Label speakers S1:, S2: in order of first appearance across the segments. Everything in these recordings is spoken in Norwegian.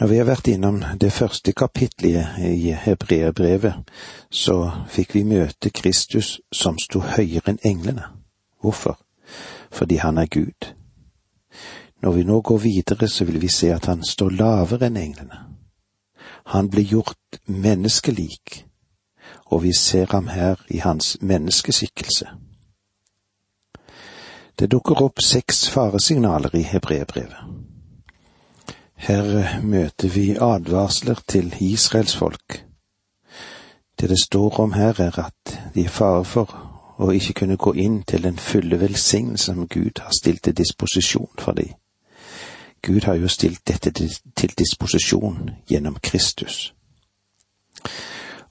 S1: Når vi har vært innom det første kapitlet i Hebreerbrevet, så fikk vi møte Kristus som sto høyere enn englene. Hvorfor? Fordi han er Gud. Når vi nå går videre, så vil vi se at han står lavere enn englene. Han ble gjort menneskelik, og vi ser ham her i hans menneskeskikkelse. Det dukker opp seks faresignaler i hebreerbrevet. Her møter vi advarsler til Israels folk. Det det står om her, er at de er fare for å ikke kunne gå inn til den fulle velsignelse som Gud har stilt til disposisjon for dem. Gud har jo stilt dette til disposisjon gjennom Kristus.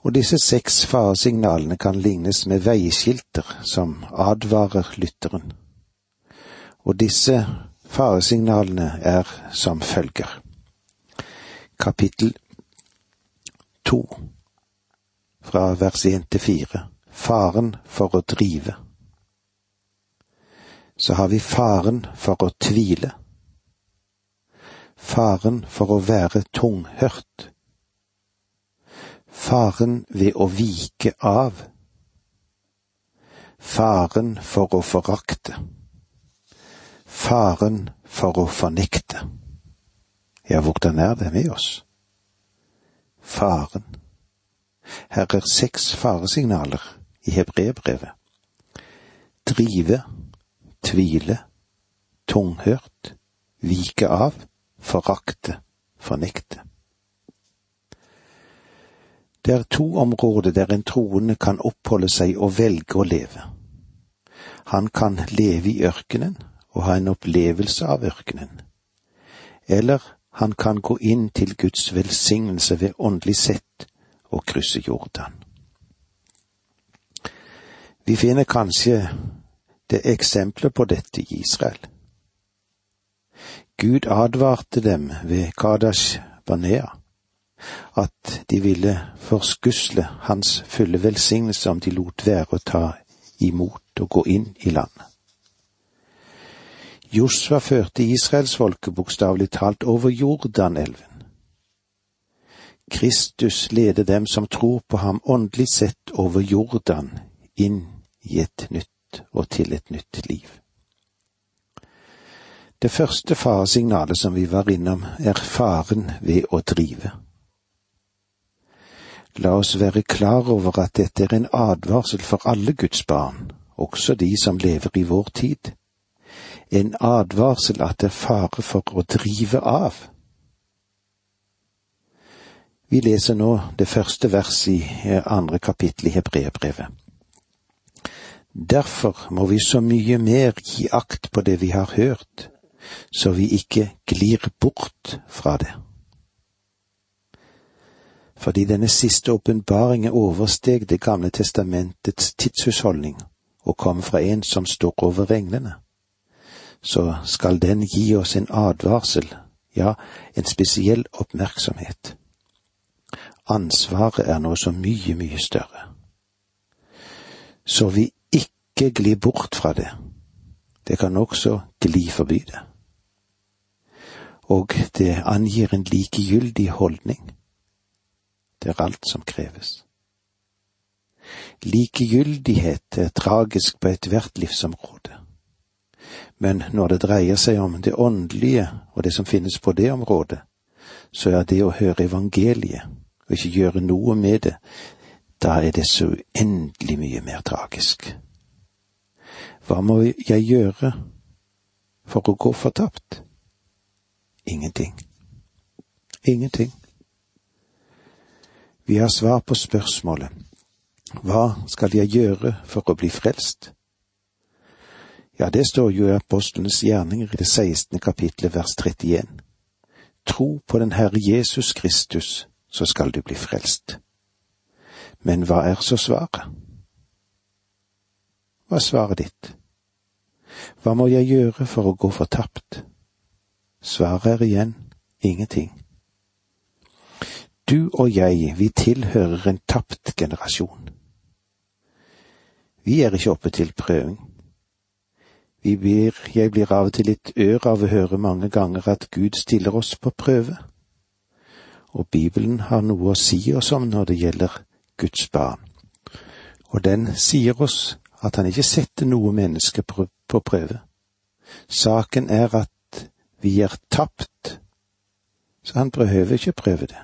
S1: Og disse seks faresignalene kan lignes med veiskilter som advarer lytteren. Og disse Faresignalene er som følger. Kapittel to, fra vers én til fire. Faren for å drive. Så har vi faren for å tvile. Faren for å være tunghørt. Faren ved å vike av. Faren for å forakte faren for å fornekte. Ja, hvordan er det med oss? Faren. Her er seks faresignaler i hebreerbrevet. Drive, tvile, tunghørt, vike av, forakte, fornekte. Det er to områder der en troende kan oppholde seg og velge å leve. Han kan leve i ørkenen og ha en opplevelse av ørkenen. Eller han kan gå inn til Guds velsignelse ved åndelig sett og krysse Jordan. Vi finner kanskje det eksempler på dette i Israel. Gud advarte dem ved Kadash Banea at de ville forskusle hans fulle velsignelse om de lot være å ta imot og gå inn i landet. Josva førte israelsfolket bokstavelig talt over Jordanelven. Kristus leder dem som tror på ham åndelig sett over Jordan inn i et nytt og til et nytt liv. Det første faresignalet som vi var innom, er faren ved å drive. La oss være klar over at dette er en advarsel for alle Guds barn, også de som lever i vår tid en advarsel at det er fare for å drive av. Vi leser nå det første verset i eh, andre kapittel i Hebreerbrevet. Derfor må vi så mye mer gi akt på det vi har hørt, så vi ikke glir bort fra det. Fordi denne siste åpenbaringen oversteg Det gamle testamentets tidshusholdning og kom fra en som står over englene så skal den gi oss en advarsel, ja, en spesiell oppmerksomhet. Ansvaret er nå så mye, mye større. Så vi ikke glir bort fra det. Det kan også gli forbi det. Og det angir en likegyldig holdning. Det er alt som kreves. Likegyldighet er tragisk på ethvert livsområde. Men når det dreier seg om det åndelige og det som finnes på det området, så er det å høre evangeliet og ikke gjøre noe med det, da er det så uendelig mye mer tragisk. Hva må jeg gjøre for å gå fortapt? Ingenting. Ingenting. Vi har svar på spørsmålet Hva skal jeg gjøre for å bli frelst? Ja, det står jo i apostlenes gjerninger i det 16. kapitlet vers 31. Tro på den Herre Jesus Kristus, så skal du bli frelst. Men hva er så svaret? Hva er svaret ditt? Hva må jeg gjøre for å gå fortapt? Svaret er igjen ingenting. Du og jeg, vi tilhører en tapt generasjon. Vi er ikke oppe til prøving. Blir, jeg blir av og til litt ør av å høre mange ganger at Gud stiller oss på prøve. og Bibelen har noe å si oss om når det gjelder Guds barn. Og den sier oss at han ikke setter noe menneske på prøve. Saken er at vi er tapt, så han behøver ikke prøve det.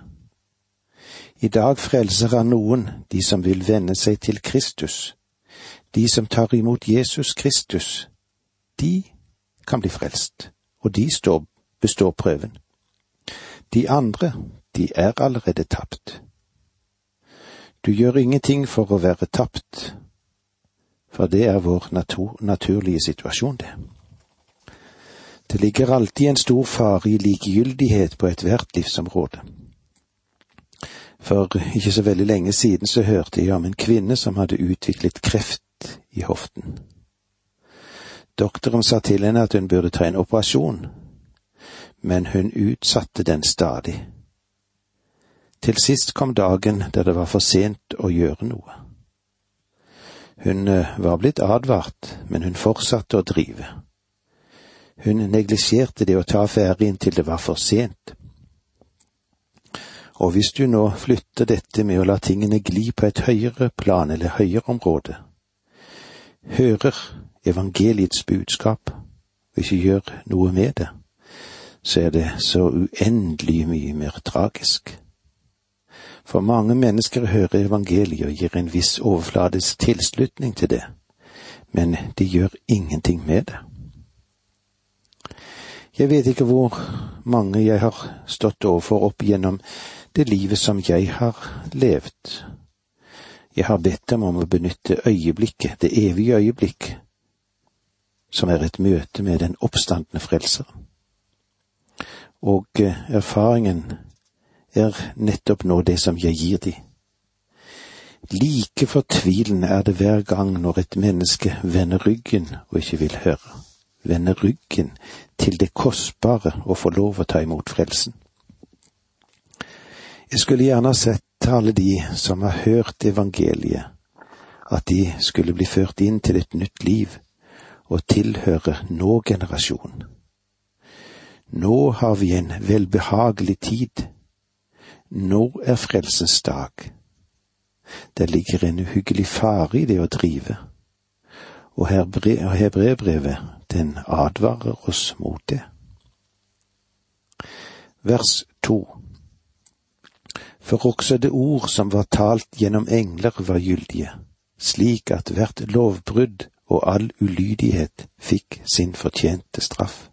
S1: I dag frelser han noen, de som vil vende seg til Kristus. De som tar imot Jesus Kristus, de kan bli frelst, og de står, består prøven. De andre, de er allerede tapt. Du gjør ingenting for å være tapt, for det er vår natur, naturlige situasjon, det. Det ligger alltid en stor fare i likegyldighet på ethvert livsområde. For ikke så veldig lenge siden så hørte jeg om en kvinne som hadde utviklet kreft i hoften. Doktoren sa til henne at hun burde ta en operasjon, men hun utsatte den stadig. Til sist kom dagen der det var for sent å gjøre noe. Hun eh, var blitt advart, men hun fortsatte å drive. Hun neglisjerte det å ta affære inntil det var for sent. Og hvis du nå flytter dette med å la tingene gli på et høyere plan eller høyere område, hører evangeliets budskap og ikke gjør noe med det, så er det så uendelig mye mer tragisk. For mange mennesker hører evangeliet og gir en viss overfladisk tilslutning til det, men de gjør ingenting med det. Jeg vet ikke hvor mange jeg har stått overfor opp gjennom det livet som jeg har levd. Jeg har bedt dem om å benytte øyeblikket, det evige øyeblikk, som er et møte med den oppstandende frelser. Og eh, erfaringen er nettopp nå det som jeg gir de. Like fortvilende er det hver gang når et menneske vender ryggen og ikke vil høre, vender ryggen til det kostbare å få lov å ta imot frelsen. Jeg skulle gjerne ha sett alle de som har hørt evangeliet, at de skulle bli ført inn til et nytt liv og tilhøre nå-generasjonen. Nå har vi en velbehagelig tid nå er frelsens dag. Det ligger en uhyggelig fare i det å drive, og hebreerbrevet, den advarer oss mot det. Vers to For også det ord som var talt gjennom engler var gyldige, slik at hvert lovbrudd og all ulydighet fikk sin fortjente straff.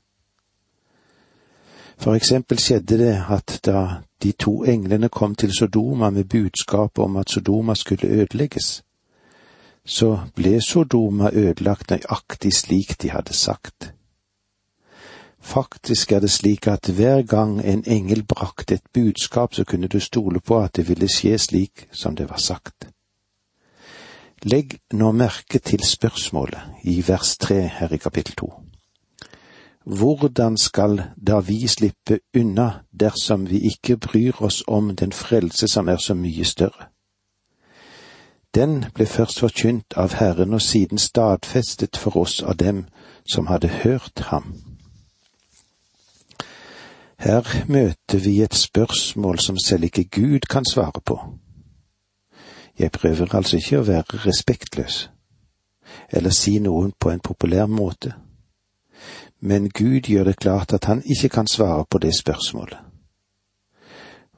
S1: For eksempel skjedde det at da de to englene kom til Sodoma med budskap om at Sodoma skulle ødelegges, så ble Sodoma ødelagt nøyaktig slik de hadde sagt. Faktisk er det slik at hver gang en engel brakte et budskap, så kunne du stole på at det ville skje slik som det var sagt. Legg nå merke til spørsmålet i vers tre her i kapittel to. Hvordan skal da vi slippe unna dersom vi ikke bryr oss om den frelse som er så mye større? Den ble først forkynt av Herren og siden stadfestet for oss av dem som hadde hørt ham. Her møter vi et spørsmål som selv ikke Gud kan svare på. Jeg prøver altså ikke å være respektløs, eller si noen på en populær måte men Gud gjør det klart at han ikke kan svare på det spørsmålet.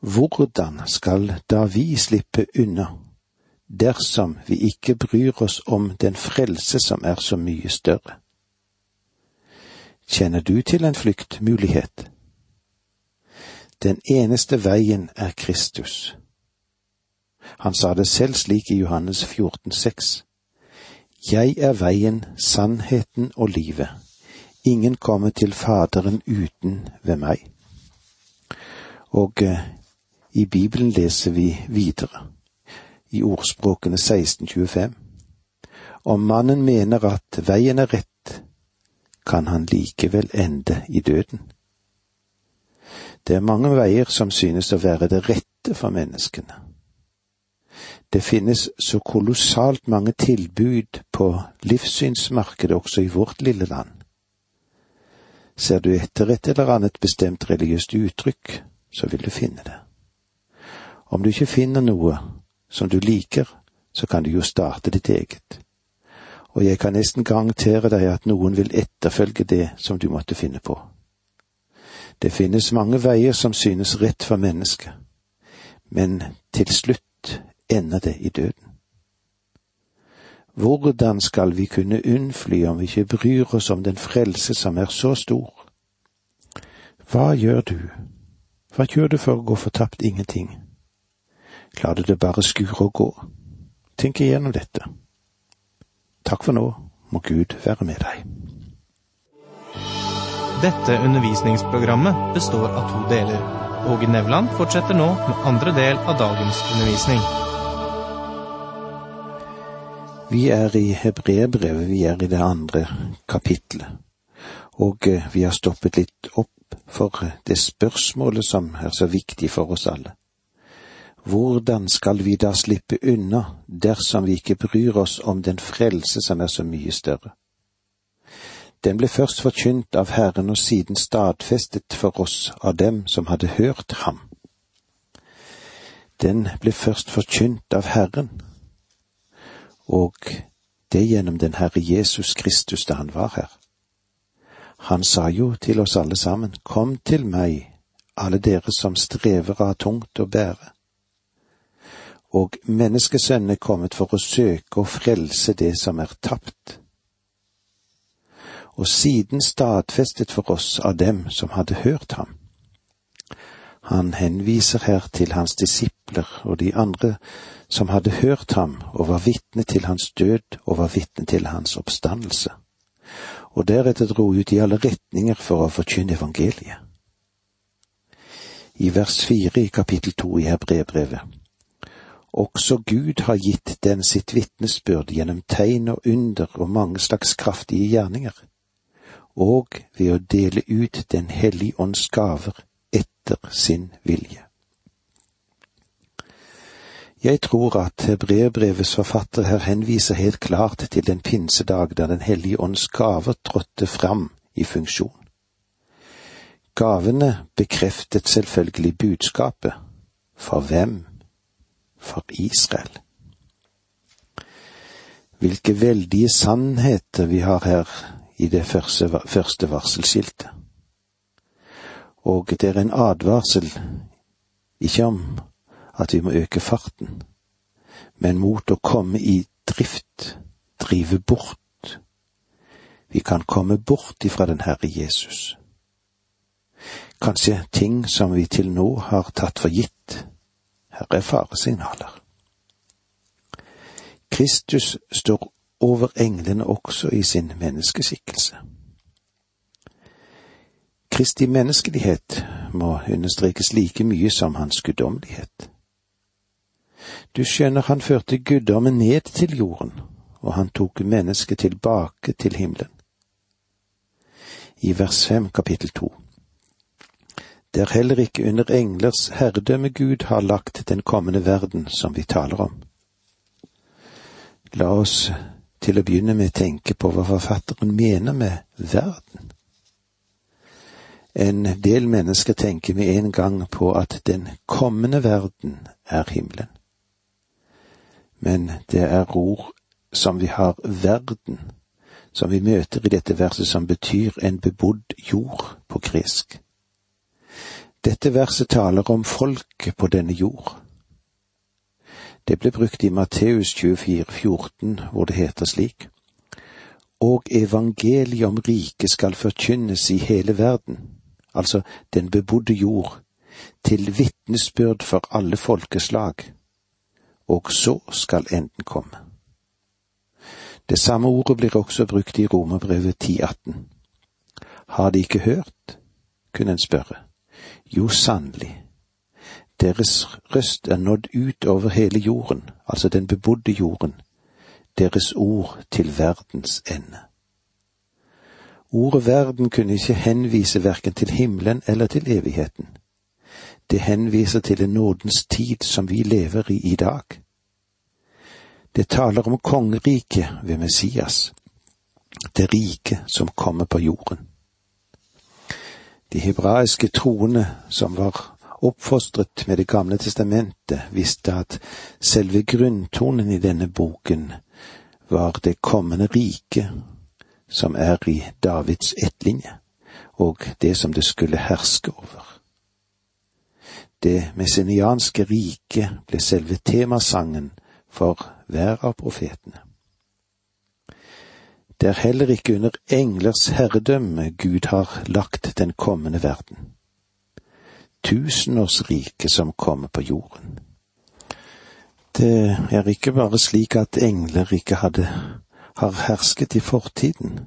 S1: Hvordan skal da vi slippe unna, dersom vi ikke bryr oss om den frelse som er så mye større? Kjenner du til en flyktmulighet? Den eneste veien er Kristus. Han sa det selv slik i Johannes 14, 14,6. Jeg er veien, sannheten og livet. Ingen kommer til Faderen uten ved meg. Og eh, i Bibelen leser vi videre, i ordspråkene 1625. Om mannen mener at veien er rett, kan han likevel ende i døden. Det er mange veier som synes å være det rette for menneskene. Det finnes så kolossalt mange tilbud på livssynsmarkedet også i vårt lille land. Ser du etter et eller annet bestemt religiøst uttrykk, så vil du finne det. Om du ikke finner noe som du liker, så kan du jo starte ditt eget. Og jeg kan nesten garantere deg at noen vil etterfølge det som du måtte finne på. Det finnes mange veier som synes rett for mennesket, men til slutt ender det i døden. Hvordan skal vi kunne unnfly om vi ikke bryr oss om den frelse som er så stor? Hva gjør du? Hva gjør du for å gå fortapt ingenting? Lar du det bare skure og gå? Tenk igjennom dette. Takk for nå, må Gud være med deg.
S2: Dette undervisningsprogrammet består av to deler. Åge Nevland fortsetter nå med andre del av dagens undervisning.
S1: Vi er i Hebreerbrevet, vi er i det andre kapitlet, og eh, vi har stoppet litt opp for det spørsmålet som er så viktig for oss alle. Hvordan skal vi da slippe unna dersom vi ikke bryr oss om den frelse som er så mye større? Den ble først forkynt av Herren og siden stadfestet for oss av dem som hadde hørt ham. Den ble først forkynt av Herren, og det gjennom den Herre Jesus Kristus da han var her. Han sa jo til oss alle sammen, Kom til meg, alle dere som strever av tungt å bære. Og menneskesønnen er kommet for å søke å frelse det som er tapt. Og siden stadfestet for oss av dem som hadde hørt ham. Han henviser her til hans disipler og de andre som hadde hørt ham og var vitne til hans død og var vitne til hans oppstandelse, og deretter dro ut i alle retninger for å forkynne evangeliet. I vers fire i kapittel to i Hebrebrevet. Også Gud har gitt den sitt vitnesbyrd gjennom tegn og under og mange slags kraftige gjerninger, og ved å dele ut Den hellige ånds gaver etter sin vilje. Jeg tror at brevbrevets forfatter her henviser helt klart til den pinsedag da Den hellige ånds gaver trådte fram i funksjon. Gavene bekreftet selvfølgelig budskapet. For hvem? For Israel. Hvilke veldige sannheter vi har her i det første, varselskiltet. Og det er en advarsel, ikke om at vi må øke farten, men mot å komme i drift, drive bort. Vi kan komme bort ifra den Herre Jesus. Kanskje ting som vi til nå har tatt for gitt. Her er faresignaler. Kristus står over englene også i sin menneskeskikkelse. Kristi menneskelighet må understrekes like mye som hans guddommelighet. Du skjønner, han førte guddommen ned til jorden, og han tok mennesket tilbake til himmelen. I vers fem kapittel to. Det er heller ikke under englers herredømme Gud har lagt den kommende verden som vi taler om. La oss til å begynne med tenke på hva forfatteren mener med verden. En del mennesker tenker med en gang på at den kommende verden er himmelen men det er ord som vi har verden, som vi møter i dette verset, som betyr en bebodd jord på gresk. Dette verset taler om folket på denne jord. Det ble brukt i Matteus 24, 14, hvor det heter slik. Og evangeliet om riket skal forkynnes i hele verden, altså den bebodde jord, til vitnesbyrd for alle folkeslag og så skal enden komme. Det samme ordet blir også brukt i Romerbrevet 10,18. Har de ikke hørt? kunne en spørre. Jo, sannelig. Deres røst er nådd ut over hele jorden, altså den bebodde jorden, deres ord til verdens ende. Ordet verden kunne ikke henvise verken til himmelen eller til evigheten. Det henviser til en nådens tid som vi lever i i dag. Det taler om kongeriket ved Messias, det rike som kommer på jorden. De hebraiske troende som var oppfostret med Det gamle testamentet, visste at selve grunntonen i denne boken var det kommende riket som er i Davids ettlinje, og det som det skulle herske over. Det messenianske riket ble selve temasangen for hver av profetene. Det er heller ikke under englers herredømme Gud har lagt den kommende verden. Tusenårsriket som kommer på jorden. Det er ikke bare slik at engler ikke hadde, har hersket i fortiden.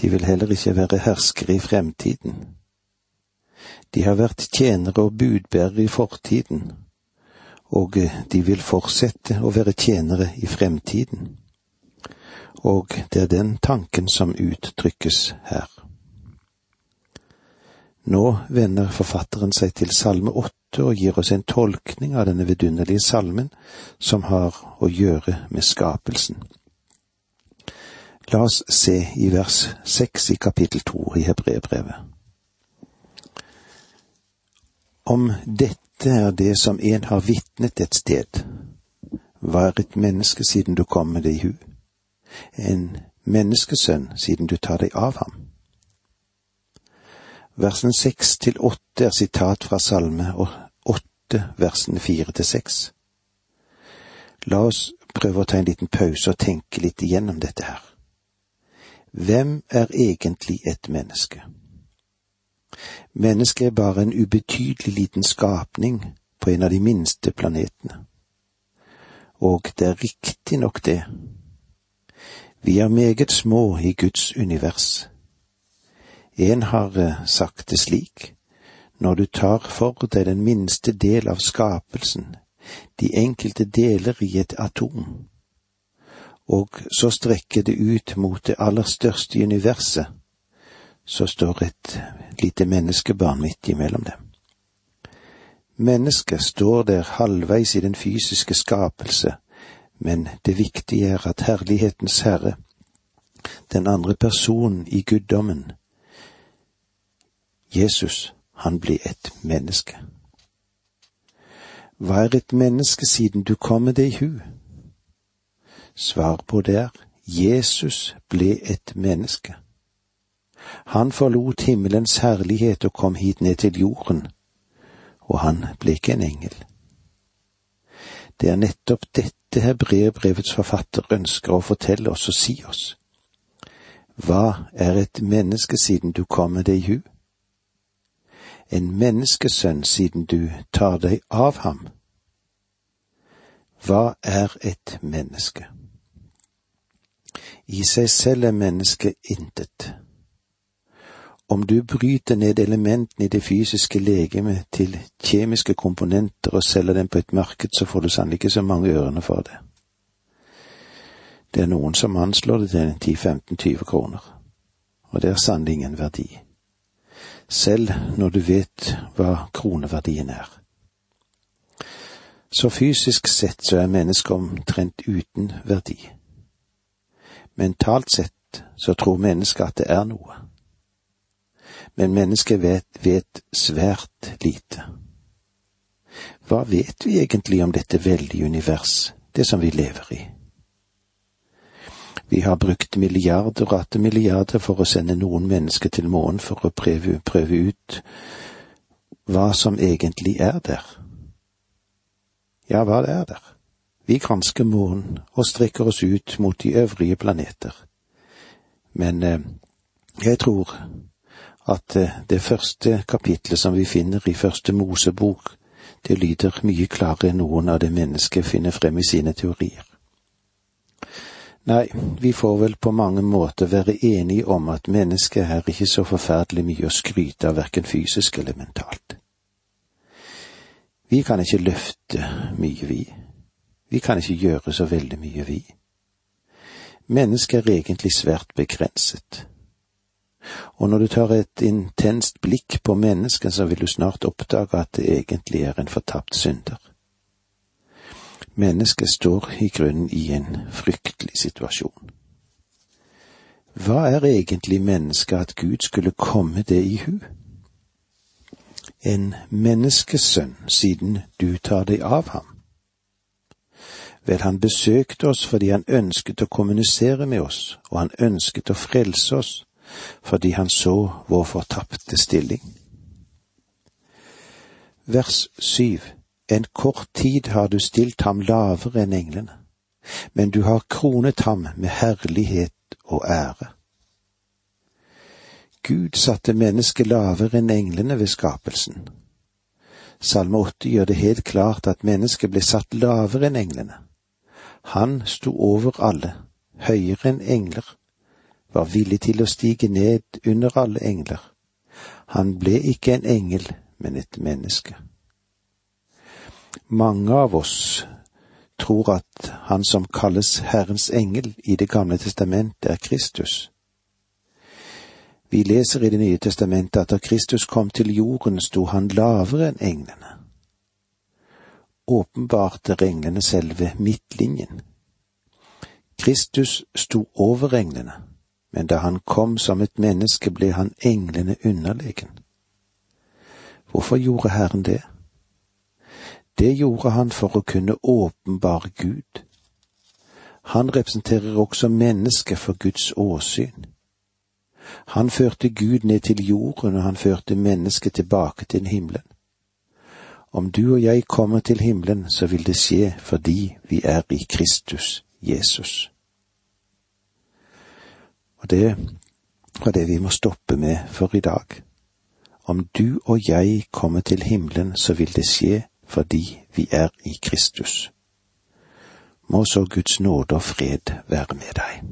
S1: De vil heller ikke være herskere i fremtiden. De har vært tjenere og budbærere i fortiden, og de vil fortsette å være tjenere i fremtiden og det er den tanken som uttrykkes her. Nå vender forfatteren seg til Salme åtte og gir oss en tolkning av denne vidunderlige salmen som har å gjøre med skapelsen. La oss se i vers seks i kapittel to i Hebreerbrevet. Om dette er det som en har vitnet et sted, hva er et menneske siden du kom med det i hu? en menneskesønn siden du tar deg av ham. Versen seks til åtte er sitat fra Salme og åtte, versene fire til seks. La oss prøve å ta en liten pause og tenke litt igjennom dette her. Hvem er egentlig et menneske? Mennesket er bare en ubetydelig liten skapning på en av de minste planetene. Og det er riktignok det, vi er meget små i Guds univers. En har eh, sagt det slik, når du tar for deg den minste del av skapelsen, de enkelte deler i et atom, og så strekker det ut mot det aller største universet, så står et lite menneskebarn midt imellom dem. Mennesket står der halvveis i den fysiske skapelse, men det viktige er at Herlighetens Herre, den andre personen i guddommen, Jesus, han blir et menneske. Hva er et menneske siden du kom med det i hu? Svar på det er Jesus ble et menneske. Han forlot himmelens herlighet og kom hit ned til jorden, og han ble ikke en engel. Det er nettopp dette hebreerbrevets forfatter ønsker å fortelle oss og si oss. Hva er et menneske siden du kom med det i hu? En menneskesønn siden du tar deg av ham. Hva er et menneske? I seg selv er mennesket intet. Om du bryter ned elementene i det fysiske legemet til kjemiske komponenter og selger dem på et marked, så får du sannelig ikke så mange ørene for det. Det er noen som anslår det til 10-15-20 kroner, og det er sannelig ingen verdi. Selv når du vet hva kroneverdien er. Så fysisk sett så er mennesket omtrent uten verdi. Mentalt sett så tror mennesket at det er noe men mennesket vet, vet svært lite. Hva vet vi egentlig om dette veldige univers, det som vi lever i? Vi har brukt milliarder og atter milliarder for å sende noen mennesker til månen for å prøve, prøve ut hva som egentlig er der. Ja, hva er der? Vi gransker månen og strekker oss ut mot de øvrige planeter. Men eh, jeg tror at eh, det første kapitlet som vi finner i første Mosebok, det lyder mye klarere enn noen av det mennesket finner frem i sine teorier. Nei, vi får vel på mange måter være enige om at mennesket er ikke så forferdelig mye å skryte av, verken fysisk eller mentalt. Vi kan ikke løfte mye, vi. Vi kan ikke gjøre så veldig mye, vi. Mennesket er egentlig svært begrenset og når du tar et intenst blikk på mennesket, så vil du snart oppdage at det egentlig er en fortapt synder. Mennesket står i grunnen i en fryktelig situasjon. Hva er egentlig mennesket at Gud skulle komme det i hu? en menneskesønn siden du tar deg av ham? Vel, han besøkte oss fordi han ønsket å kommunisere med oss, og han ønsket å frelse oss fordi han så vår fortapte stilling. Vers syv En kort tid har du stilt ham lavere enn englene, men du har kronet ham med herlighet og ære. Gud satte mennesket lavere enn englene ved skapelsen. Salme åtte gjør det helt klart at mennesket ble satt lavere enn englene. Han sto over alle, høyere enn engler, var villig til å stige ned under alle engler. Han ble ikke en engel, men et menneske. Mange av oss tror at han som kalles Herrens engel i Det gamle testamentet, er Kristus. Vi leser i Det nye testamentet at da Kristus kom til jorden, sto han lavere enn englene. Åpenbart renglene englene selve midtlinjen. Kristus sto over englene, men da han kom som et menneske, ble han englene underlegen. Hvorfor gjorde Herren det? Det gjorde han for å kunne åpenbare Gud. Han representerer også mennesket for Guds åsyn. Han førte Gud ned til jorden, og han førte mennesket tilbake til himmelen. Om du og jeg kommer til himmelen, så vil det skje fordi vi er i Kristus Jesus. Og det var det vi må stoppe med for i dag. Om du og jeg kommer til himmelen, så vil det skje fordi vi er i Kristus. Må så Guds nåde og fred være med deg.